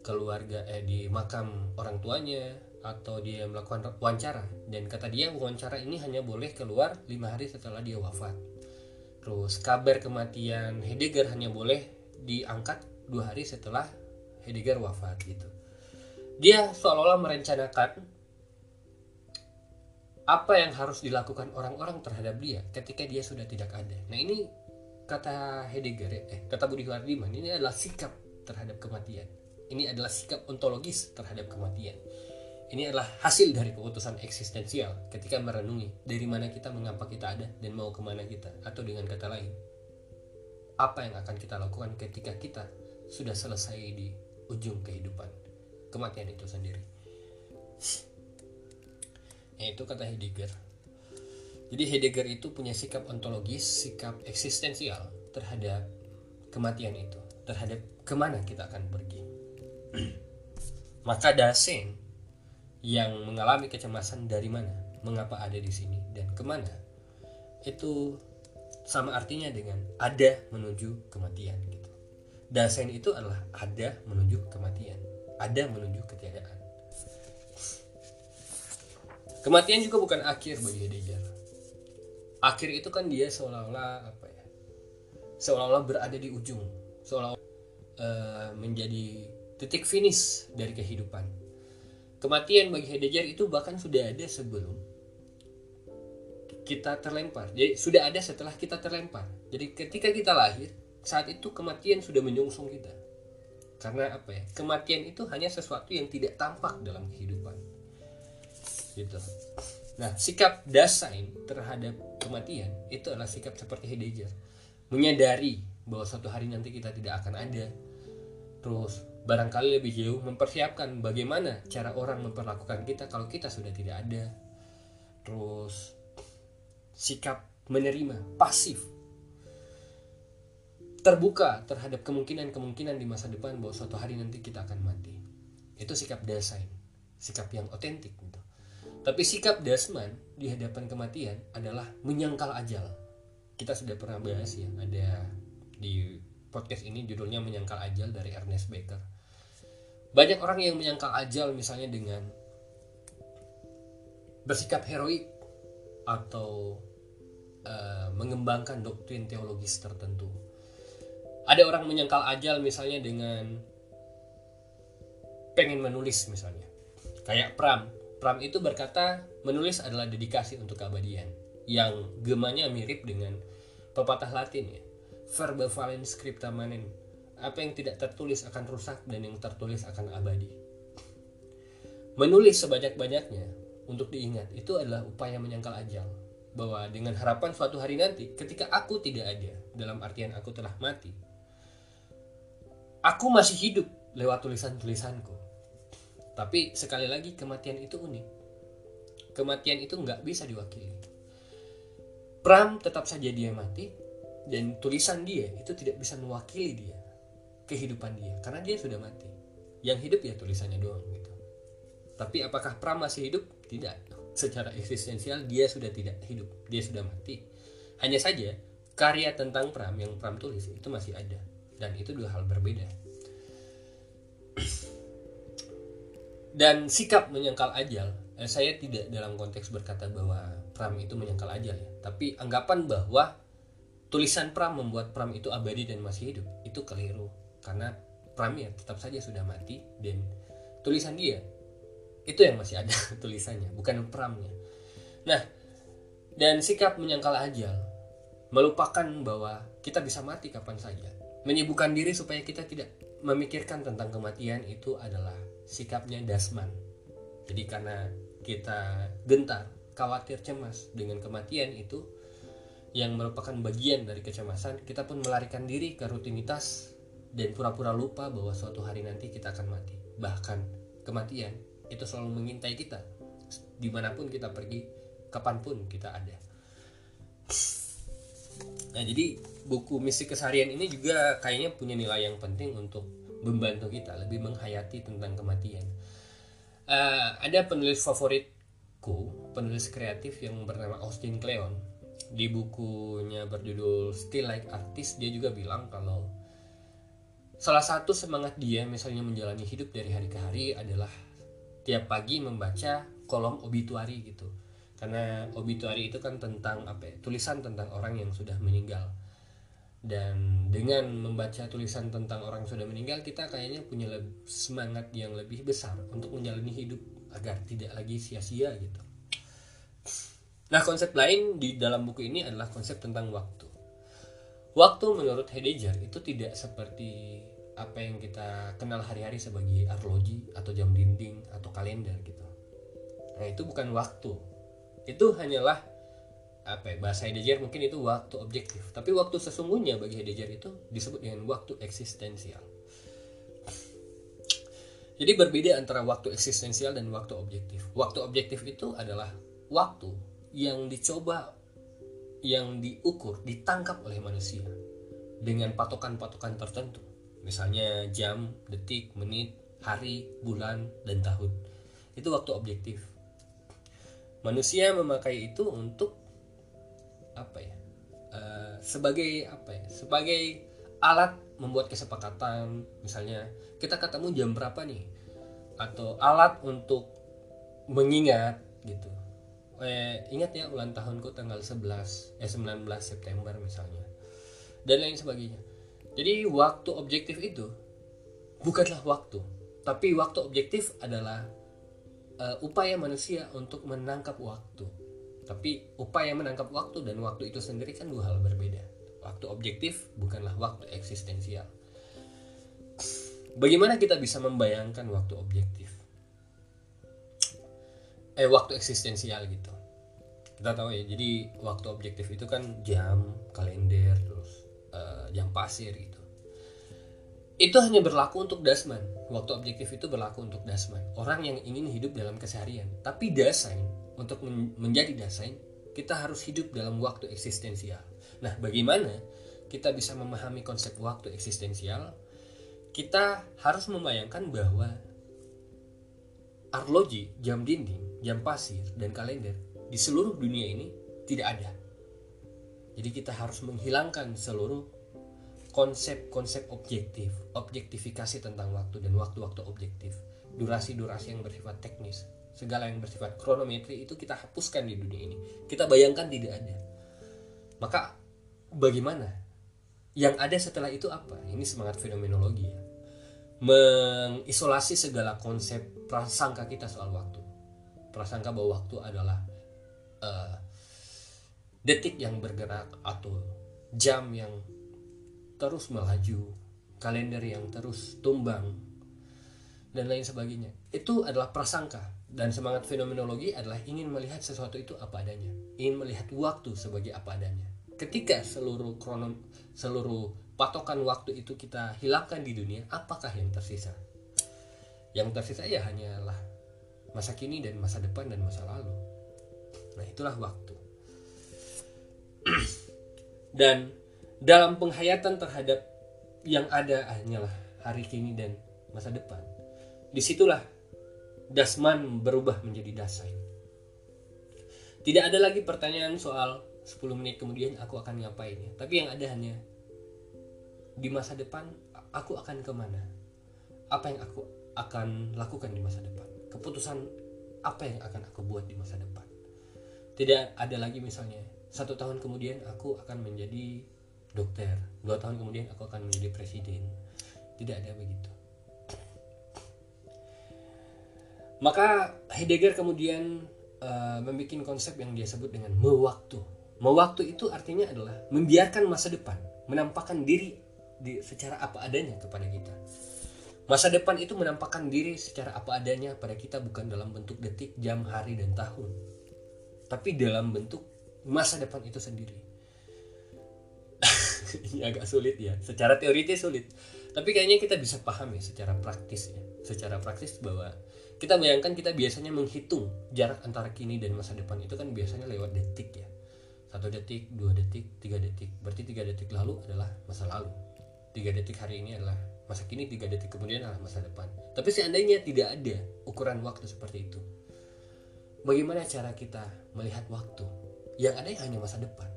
keluarga eh di makam orang tuanya atau dia melakukan wawancara. Dan kata dia wawancara ini hanya boleh keluar lima hari setelah dia wafat. Terus kabar kematian Heidegger hanya boleh diangkat dua hari setelah Heidegger wafat gitu. Dia seolah-olah merencanakan apa yang harus dilakukan orang-orang terhadap dia ketika dia sudah tidak ada. Nah ini kata Heidegger eh kata Budi Hardiman ini adalah sikap terhadap kematian. Ini adalah sikap ontologis terhadap kematian. Ini adalah hasil dari keputusan eksistensial ketika merenungi dari mana kita mengapa kita ada dan mau ke mana kita atau dengan kata lain apa yang akan kita lakukan ketika kita sudah selesai di ujung kehidupan. Kematian itu sendiri. Ya itu kata Heidegger jadi Heidegger itu punya sikap ontologis sikap eksistensial terhadap kematian itu terhadap ke mana kita akan pergi [CLEARS THROAT] maka Dasein yang mengalami kecemasan dari mana, mengapa ada di sini, dan ke mana. Itu sama artinya dengan ada menuju kematian gitu. Dasein itu adalah ada menuju kematian, ada menuju ketiadaan. Kematian juga bukan akhir bagi Heidegger. Akhir itu kan dia seolah-olah apa ya? Seolah-olah berada di ujung, seolah-olah uh, menjadi titik finish dari kehidupan Kematian bagi Heidegger itu bahkan sudah ada sebelum kita terlempar. Jadi sudah ada setelah kita terlempar. Jadi ketika kita lahir, saat itu kematian sudah menyongsong kita. Karena apa ya? Kematian itu hanya sesuatu yang tidak tampak dalam kehidupan. Gitu. Nah, sikap Dasein terhadap kematian itu adalah sikap seperti Heidegger. Menyadari bahwa suatu hari nanti kita tidak akan ada. Terus barangkali lebih jauh mempersiapkan bagaimana cara orang memperlakukan kita kalau kita sudah tidak ada. Terus sikap menerima pasif. Terbuka terhadap kemungkinan-kemungkinan di masa depan bahwa suatu hari nanti kita akan mati. Itu sikap Dasein sikap yang otentik tapi sikap Dasman di hadapan kematian adalah menyangkal ajal kita sudah pernah bahas ya ada di podcast ini judulnya menyangkal ajal dari Ernest Becker banyak orang yang menyangkal ajal misalnya dengan bersikap heroik atau uh, mengembangkan doktrin teologis tertentu. Ada orang menyangkal ajal misalnya dengan pengen menulis misalnya. Kayak Pram. Pram itu berkata menulis adalah dedikasi untuk keabadian. Yang gemanya mirip dengan pepatah Latin ya. Verba valens scripta manen apa yang tidak tertulis akan rusak dan yang tertulis akan abadi menulis sebanyak-banyaknya untuk diingat itu adalah upaya menyangkal ajal bahwa dengan harapan suatu hari nanti ketika aku tidak ada dalam artian aku telah mati aku masih hidup lewat tulisan-tulisanku tapi sekali lagi kematian itu unik. Kematian itu nggak bisa diwakili. Pram tetap saja dia mati dan tulisan dia itu tidak bisa mewakili dia kehidupan dia karena dia sudah mati. Yang hidup ya tulisannya doang gitu. Tapi apakah Pram masih hidup? Tidak. Secara eksistensial dia sudah tidak hidup, dia sudah mati. Hanya saja karya tentang Pram yang Pram tulis itu masih ada. Dan itu dua hal berbeda. Dan sikap menyangkal ajal, eh, saya tidak dalam konteks berkata bahwa Pram itu menyangkal ajal ya, tapi anggapan bahwa tulisan Pram membuat Pram itu abadi dan masih hidup itu keliru. Karena Pram ya tetap saja sudah mati dan tulisan dia itu yang masih ada [LAUGHS] tulisannya bukan pramnya. Nah dan sikap menyangkal ajal melupakan bahwa kita bisa mati kapan saja. Menyibukkan diri supaya kita tidak memikirkan tentang kematian itu adalah sikapnya dasman. Jadi karena kita gentar khawatir cemas dengan kematian itu yang merupakan bagian dari kecemasan kita pun melarikan diri ke rutinitas dan pura-pura lupa bahwa suatu hari nanti kita akan mati. Bahkan kematian itu selalu mengintai kita di mana pun kita pergi kapan pun kita ada. Nah jadi buku misi keseharian ini juga kayaknya punya nilai yang penting untuk membantu kita lebih menghayati tentang kematian. Uh, ada penulis favoritku penulis kreatif yang bernama Austin Kleon. Di bukunya berjudul Still Like Artist dia juga bilang kalau salah satu semangat dia misalnya menjalani hidup dari hari ke hari adalah tiap pagi membaca kolom obituari gitu. Karena obituari itu kan tentang apa ya, tulisan tentang orang yang sudah meninggal dan dengan membaca tulisan tentang orang yang sudah meninggal kita kayaknya punya semangat yang lebih besar untuk menjalani hidup agar tidak lagi sia-sia gitu. Nah konsep lain di dalam buku ini adalah konsep tentang waktu. Waktu menurut Heidegger itu tidak seperti apa yang kita kenal hari-hari sebagai arloji atau jam dinding atau kalender gitu. Nah itu bukan waktu, itu hanyalah apa ya, bahasa Heidegger mungkin itu waktu objektif. Tapi waktu sesungguhnya bagi Heidegger itu disebut dengan waktu eksistensial. Jadi berbeda antara waktu eksistensial dan waktu objektif. Waktu objektif itu adalah waktu yang dicoba, yang diukur, ditangkap oleh manusia dengan patokan-patokan tertentu misalnya jam, detik, menit, hari, bulan, dan tahun. Itu waktu objektif. Manusia memakai itu untuk apa ya? Uh, sebagai apa ya? Sebagai alat membuat kesepakatan, misalnya kita ketemu jam berapa nih? Atau alat untuk mengingat gitu. Eh, ingat ya ulang tahunku tanggal 11 eh 19 September misalnya. Dan lain sebagainya jadi waktu objektif itu bukanlah waktu, tapi waktu objektif adalah uh, upaya manusia untuk menangkap waktu. Tapi upaya menangkap waktu dan waktu itu sendiri kan dua hal berbeda. Waktu objektif bukanlah waktu eksistensial. Bagaimana kita bisa membayangkan waktu objektif? Eh, waktu eksistensial gitu. Kita tahu ya, jadi waktu objektif itu kan jam, kalender, terus uh, yang pasir gitu itu hanya berlaku untuk dasman waktu objektif itu berlaku untuk dasman orang yang ingin hidup dalam keseharian tapi dasain untuk men menjadi dasain kita harus hidup dalam waktu eksistensial. Nah bagaimana kita bisa memahami konsep waktu eksistensial? Kita harus membayangkan bahwa arloji, jam dinding, jam pasir, dan kalender di seluruh dunia ini tidak ada. Jadi kita harus menghilangkan seluruh konsep-konsep objektif, objektifikasi tentang waktu dan waktu-waktu objektif, durasi-durasi yang bersifat teknis, segala yang bersifat kronometri itu kita hapuskan di dunia ini. Kita bayangkan tidak ada. Maka bagaimana? Yang ada setelah itu apa? Ini semangat fenomenologi ya. Mengisolasi segala konsep prasangka kita soal waktu. Prasangka bahwa waktu adalah uh, detik yang bergerak atau jam yang terus melaju, kalender yang terus tumbang, dan lain sebagainya itu adalah prasangka dan semangat fenomenologi adalah ingin melihat sesuatu itu apa adanya. Ingin melihat waktu sebagai apa adanya. Ketika seluruh kronom seluruh patokan waktu itu kita hilangkan di dunia apakah yang tersisa? Yang tersisa ya hanyalah masa kini dan masa depan dan masa lalu. Nah itulah waktu. [CLEARS THROAT] Dan dalam penghayatan terhadap yang ada hanyalah hari kini dan masa depan. Di situlah dasman berubah menjadi dasain. Tidak ada lagi pertanyaan soal 10 menit kemudian aku akan ngapain tapi yang ada hanya di masa depan aku akan ke mana? Apa yang aku akan lakukan di masa depan? Keputusan apa yang akan aku buat di masa depan? Tidak ada lagi misalnya satu tahun kemudian aku akan menjadi dokter dua tahun kemudian aku akan menjadi presiden. Tidak ada begitu maka Heidegger kemudian uh, membuat konsep yang dia sebut dengan mewaktu. Mewaktu itu artinya adalah membiarkan masa depan menampakkan diri di, secara apa adanya kepada kita. Masa depan itu menampakkan diri secara apa adanya pada kita bukan dalam bentuk detik jam hari dan tahun. Tapi dalam bentuk masa depan itu sendiri. [LAUGHS] Ini agak sulit ya. Secara teoritis sulit. Tapi kayaknya kita bisa paham ya secara praktis ya. Secara praktis bahwa kita bayangkan kita biasanya menghitung jarak antara kini dan masa depan. Itu kan biasanya lewat detik ya. Satu detik dua detik tiga detik. Berarti tiga detik lalu adalah masa lalu. Tiga detik hari ini adalah masa kini tiga detik kemudian adalah masa depan. Tapi seandainya tidak ada ukuran waktu seperti itu bagaimana cara kita melihat waktu? Yang ada hanya masa depan.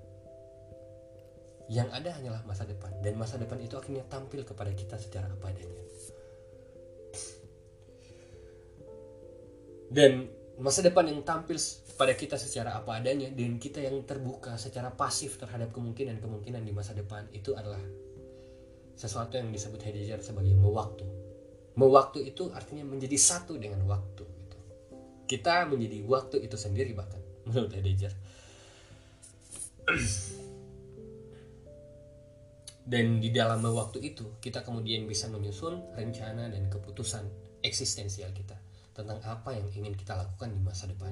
Yang ada hanyalah masa depan. Dan masa depan itu akhirnya tampil kepada kita secara apa adanya dan masa depan yang tampil pada kita secara apa adanya dan kita yang terbuka secara pasif terhadap kemungkinan-kemungkinan di masa depan itu adalah sesuatu yang disebut Heidegger sebagai mewaktu. Mewaktu itu artinya menjadi satu dengan waktu. Gitu. Kita menjadi waktu itu sendiri bahkan [LAUGHS] menurut Heidegger. [CLEARS THROAT] Dan di dalam waktu itu kita kemudian bisa menyusun rencana dan keputusan eksistensial kita tentang apa yang ingin kita lakukan di masa depan.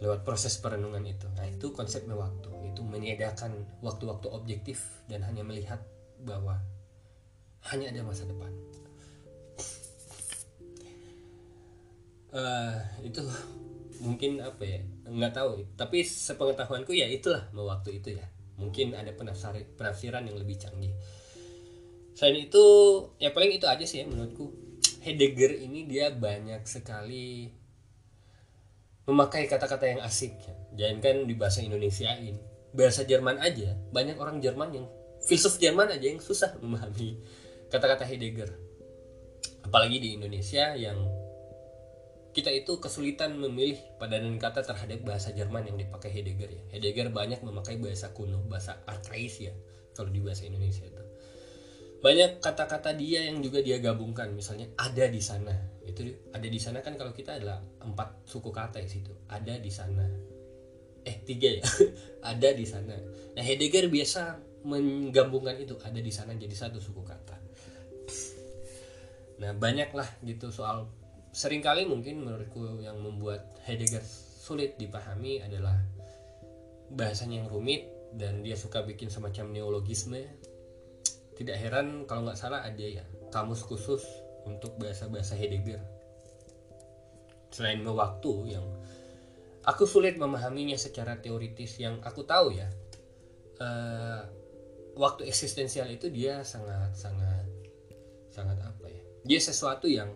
Lewat proses perenungan itu. Nah, itu konsepnya waktu. Itu menyediakan waktu-waktu objektif dan hanya melihat bahwa hanya ada masa depan. Uh, itu mungkin apa ya nggak tahu tapi sepengetahuanku ya itulah waktu itu ya mungkin ada penafsiran yang lebih canggih selain itu ya paling itu aja sih ya menurutku Heidegger ini dia banyak sekali memakai kata-kata yang asik ya. jangan kan di bahasa Indonesiain bahasa Jerman aja banyak orang Jerman yang filsuf Jerman aja yang susah memahami kata-kata Heidegger apalagi di Indonesia yang kita itu kesulitan memilih padanan kata terhadap bahasa Jerman yang dipakai Heidegger ya. Heidegger banyak memakai bahasa kuno, bahasa arkais ya kalau di bahasa Indonesia itu. Banyak kata-kata dia yang juga dia gabungkan, misalnya ada di sana. Itu ada di sana kan kalau kita adalah empat suku kata di situ. Ada di sana. Eh, tiga ya. [LAUGHS] ada di sana. Nah, Heidegger biasa menggabungkan itu ada di sana jadi satu suku kata. Nah, banyaklah gitu soal sering kali mungkin menurutku yang membuat Heidegger sulit dipahami adalah bahasanya yang rumit dan dia suka bikin semacam neologisme tidak heran kalau nggak salah ada ya kamus khusus untuk bahasa-bahasa Heidegger selain waktu yang aku sulit memahaminya secara teoritis yang aku tahu ya uh, waktu eksistensial itu dia sangat sangat sangat apa ya dia sesuatu yang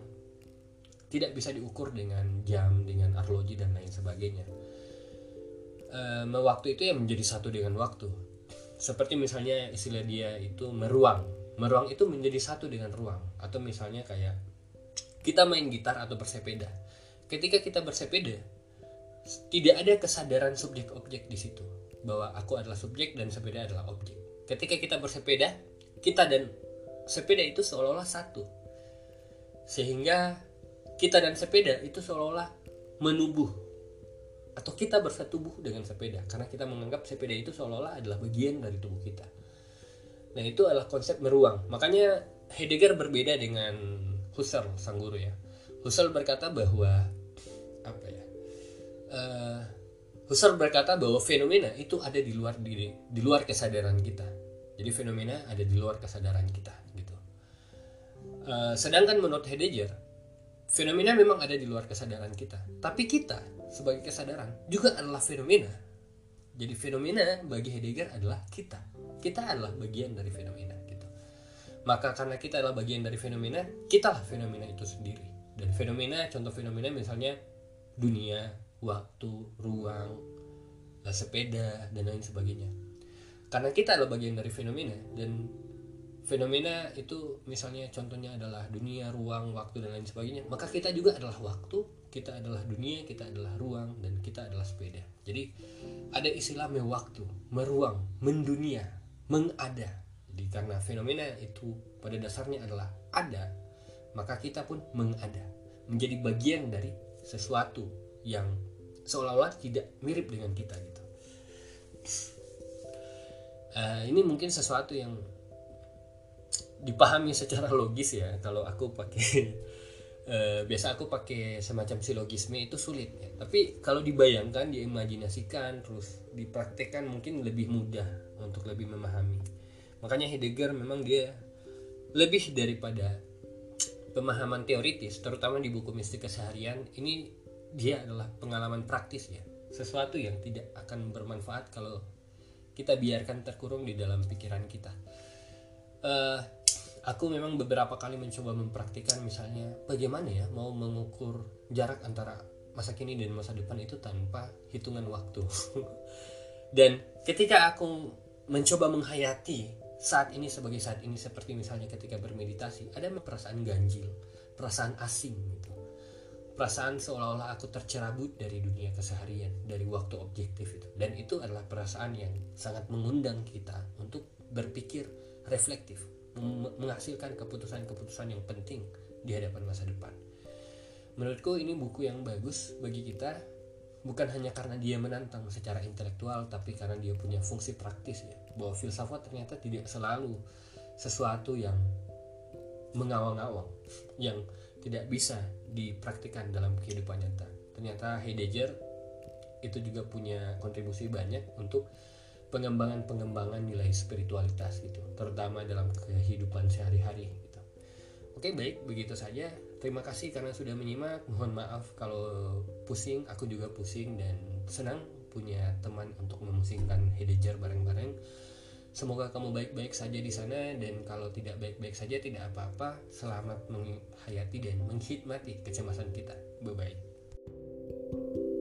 tidak bisa diukur dengan jam, dengan arloji dan lain sebagainya. E, waktu itu ya menjadi satu dengan waktu. Seperti misalnya istilah dia itu meruang. Meruang itu menjadi satu dengan ruang. Atau misalnya kayak kita main gitar atau bersepeda. Ketika kita bersepeda, tidak ada kesadaran subjek objek di situ bahwa aku adalah subjek dan sepeda adalah objek. Ketika kita bersepeda, kita dan sepeda itu seolah-olah satu. Sehingga kita dan sepeda itu seolah-olah menubuh atau kita bersetubuh dengan sepeda. Karena kita menganggap sepeda itu seolah-olah adalah bagian dari tubuh kita. Nah, itu adalah konsep meruang. Makanya Heidegger berbeda dengan Husserl sang guru ya. Husserl berkata bahwa apa ya uh, Husserl berkata bahwa fenomena itu ada di luar diri di luar kesadaran kita. Jadi fenomena ada di luar kesadaran kita gitu. Uh, sedangkan menurut Heidegger fenomena memang ada di luar kesadaran kita. Tapi kita sebagai kesadaran. Juga adalah fenomena. Jadi fenomena bagi Heidegger adalah kita. Kita adalah bagian dari fenomena gitu. Maka karena kita adalah bagian dari fenomena kita lah fenomena itu sendiri. Dan fenomena contoh fenomena misalnya dunia waktu ruang sepeda dan lain sebagainya. Karena kita adalah bagian dari fenomena dan fenomena itu misalnya contohnya adalah dunia ruang waktu dan lain sebagainya. Maka kita juga adalah waktu kita adalah dunia kita adalah ruang dan kita adalah sepeda. Jadi ada istilah mewaktu meruang mendunia mengada. Jadi karena fenomena itu pada dasarnya adalah ada maka kita pun mengada. Menjadi bagian dari sesuatu yang seolah-olah tidak mirip dengan kita gitu. Uh, ini mungkin sesuatu yang dipahami secara logis ya kalau aku pakai uh, [LAUGHS] biasa aku pakai semacam silogisme itu sulit ya. Tapi kalau dibayangkan, diimajinasikan, terus dipraktekkan mungkin lebih mudah untuk lebih memahami. Makanya Heidegger memang dia lebih daripada pemahaman teoritis terutama di buku mistik keseharian ini dia adalah pengalaman praktis ya sesuatu yang tidak akan bermanfaat kalau kita biarkan terkurung di dalam pikiran kita uh, aku memang beberapa kali mencoba mempraktikkan misalnya bagaimana ya mau mengukur jarak antara masa kini dan masa depan itu tanpa hitungan waktu. [LAUGHS] Dan ketika aku mencoba menghayati saat ini sebagai saat ini seperti misalnya ketika bermeditasi ada perasaan ganjil perasaan asing gitu. Perasaan seolah-olah aku tercerabut dari dunia keseharian dari waktu objektif itu. Dan itu adalah perasaan yang sangat mengundang kita untuk berpikir reflektif menghasilkan keputusan-keputusan yang penting di hadapan masa depan. Menurutku ini buku yang bagus bagi kita bukan hanya karena dia menantang secara intelektual tapi karena dia punya fungsi praktis ya. Bahwa filsafat ternyata tidak selalu sesuatu yang mengawang-awang yang tidak bisa dipraktikkan dalam kehidupan nyata. Ternyata Heidegger itu juga punya kontribusi banyak untuk pengembangan-pengembangan nilai spiritualitas gitu terutama dalam kehidupan sehari-hari gitu oke baik begitu saja Terima kasih karena sudah menyimak. Mohon maaf kalau pusing, aku juga pusing dan senang punya teman untuk memusingkan Heidegger bareng-bareng. Semoga kamu baik-baik saja di sana dan kalau tidak baik-baik saja tidak apa-apa. Selamat menghayati dan menghikmati kecemasan kita. Bye bye.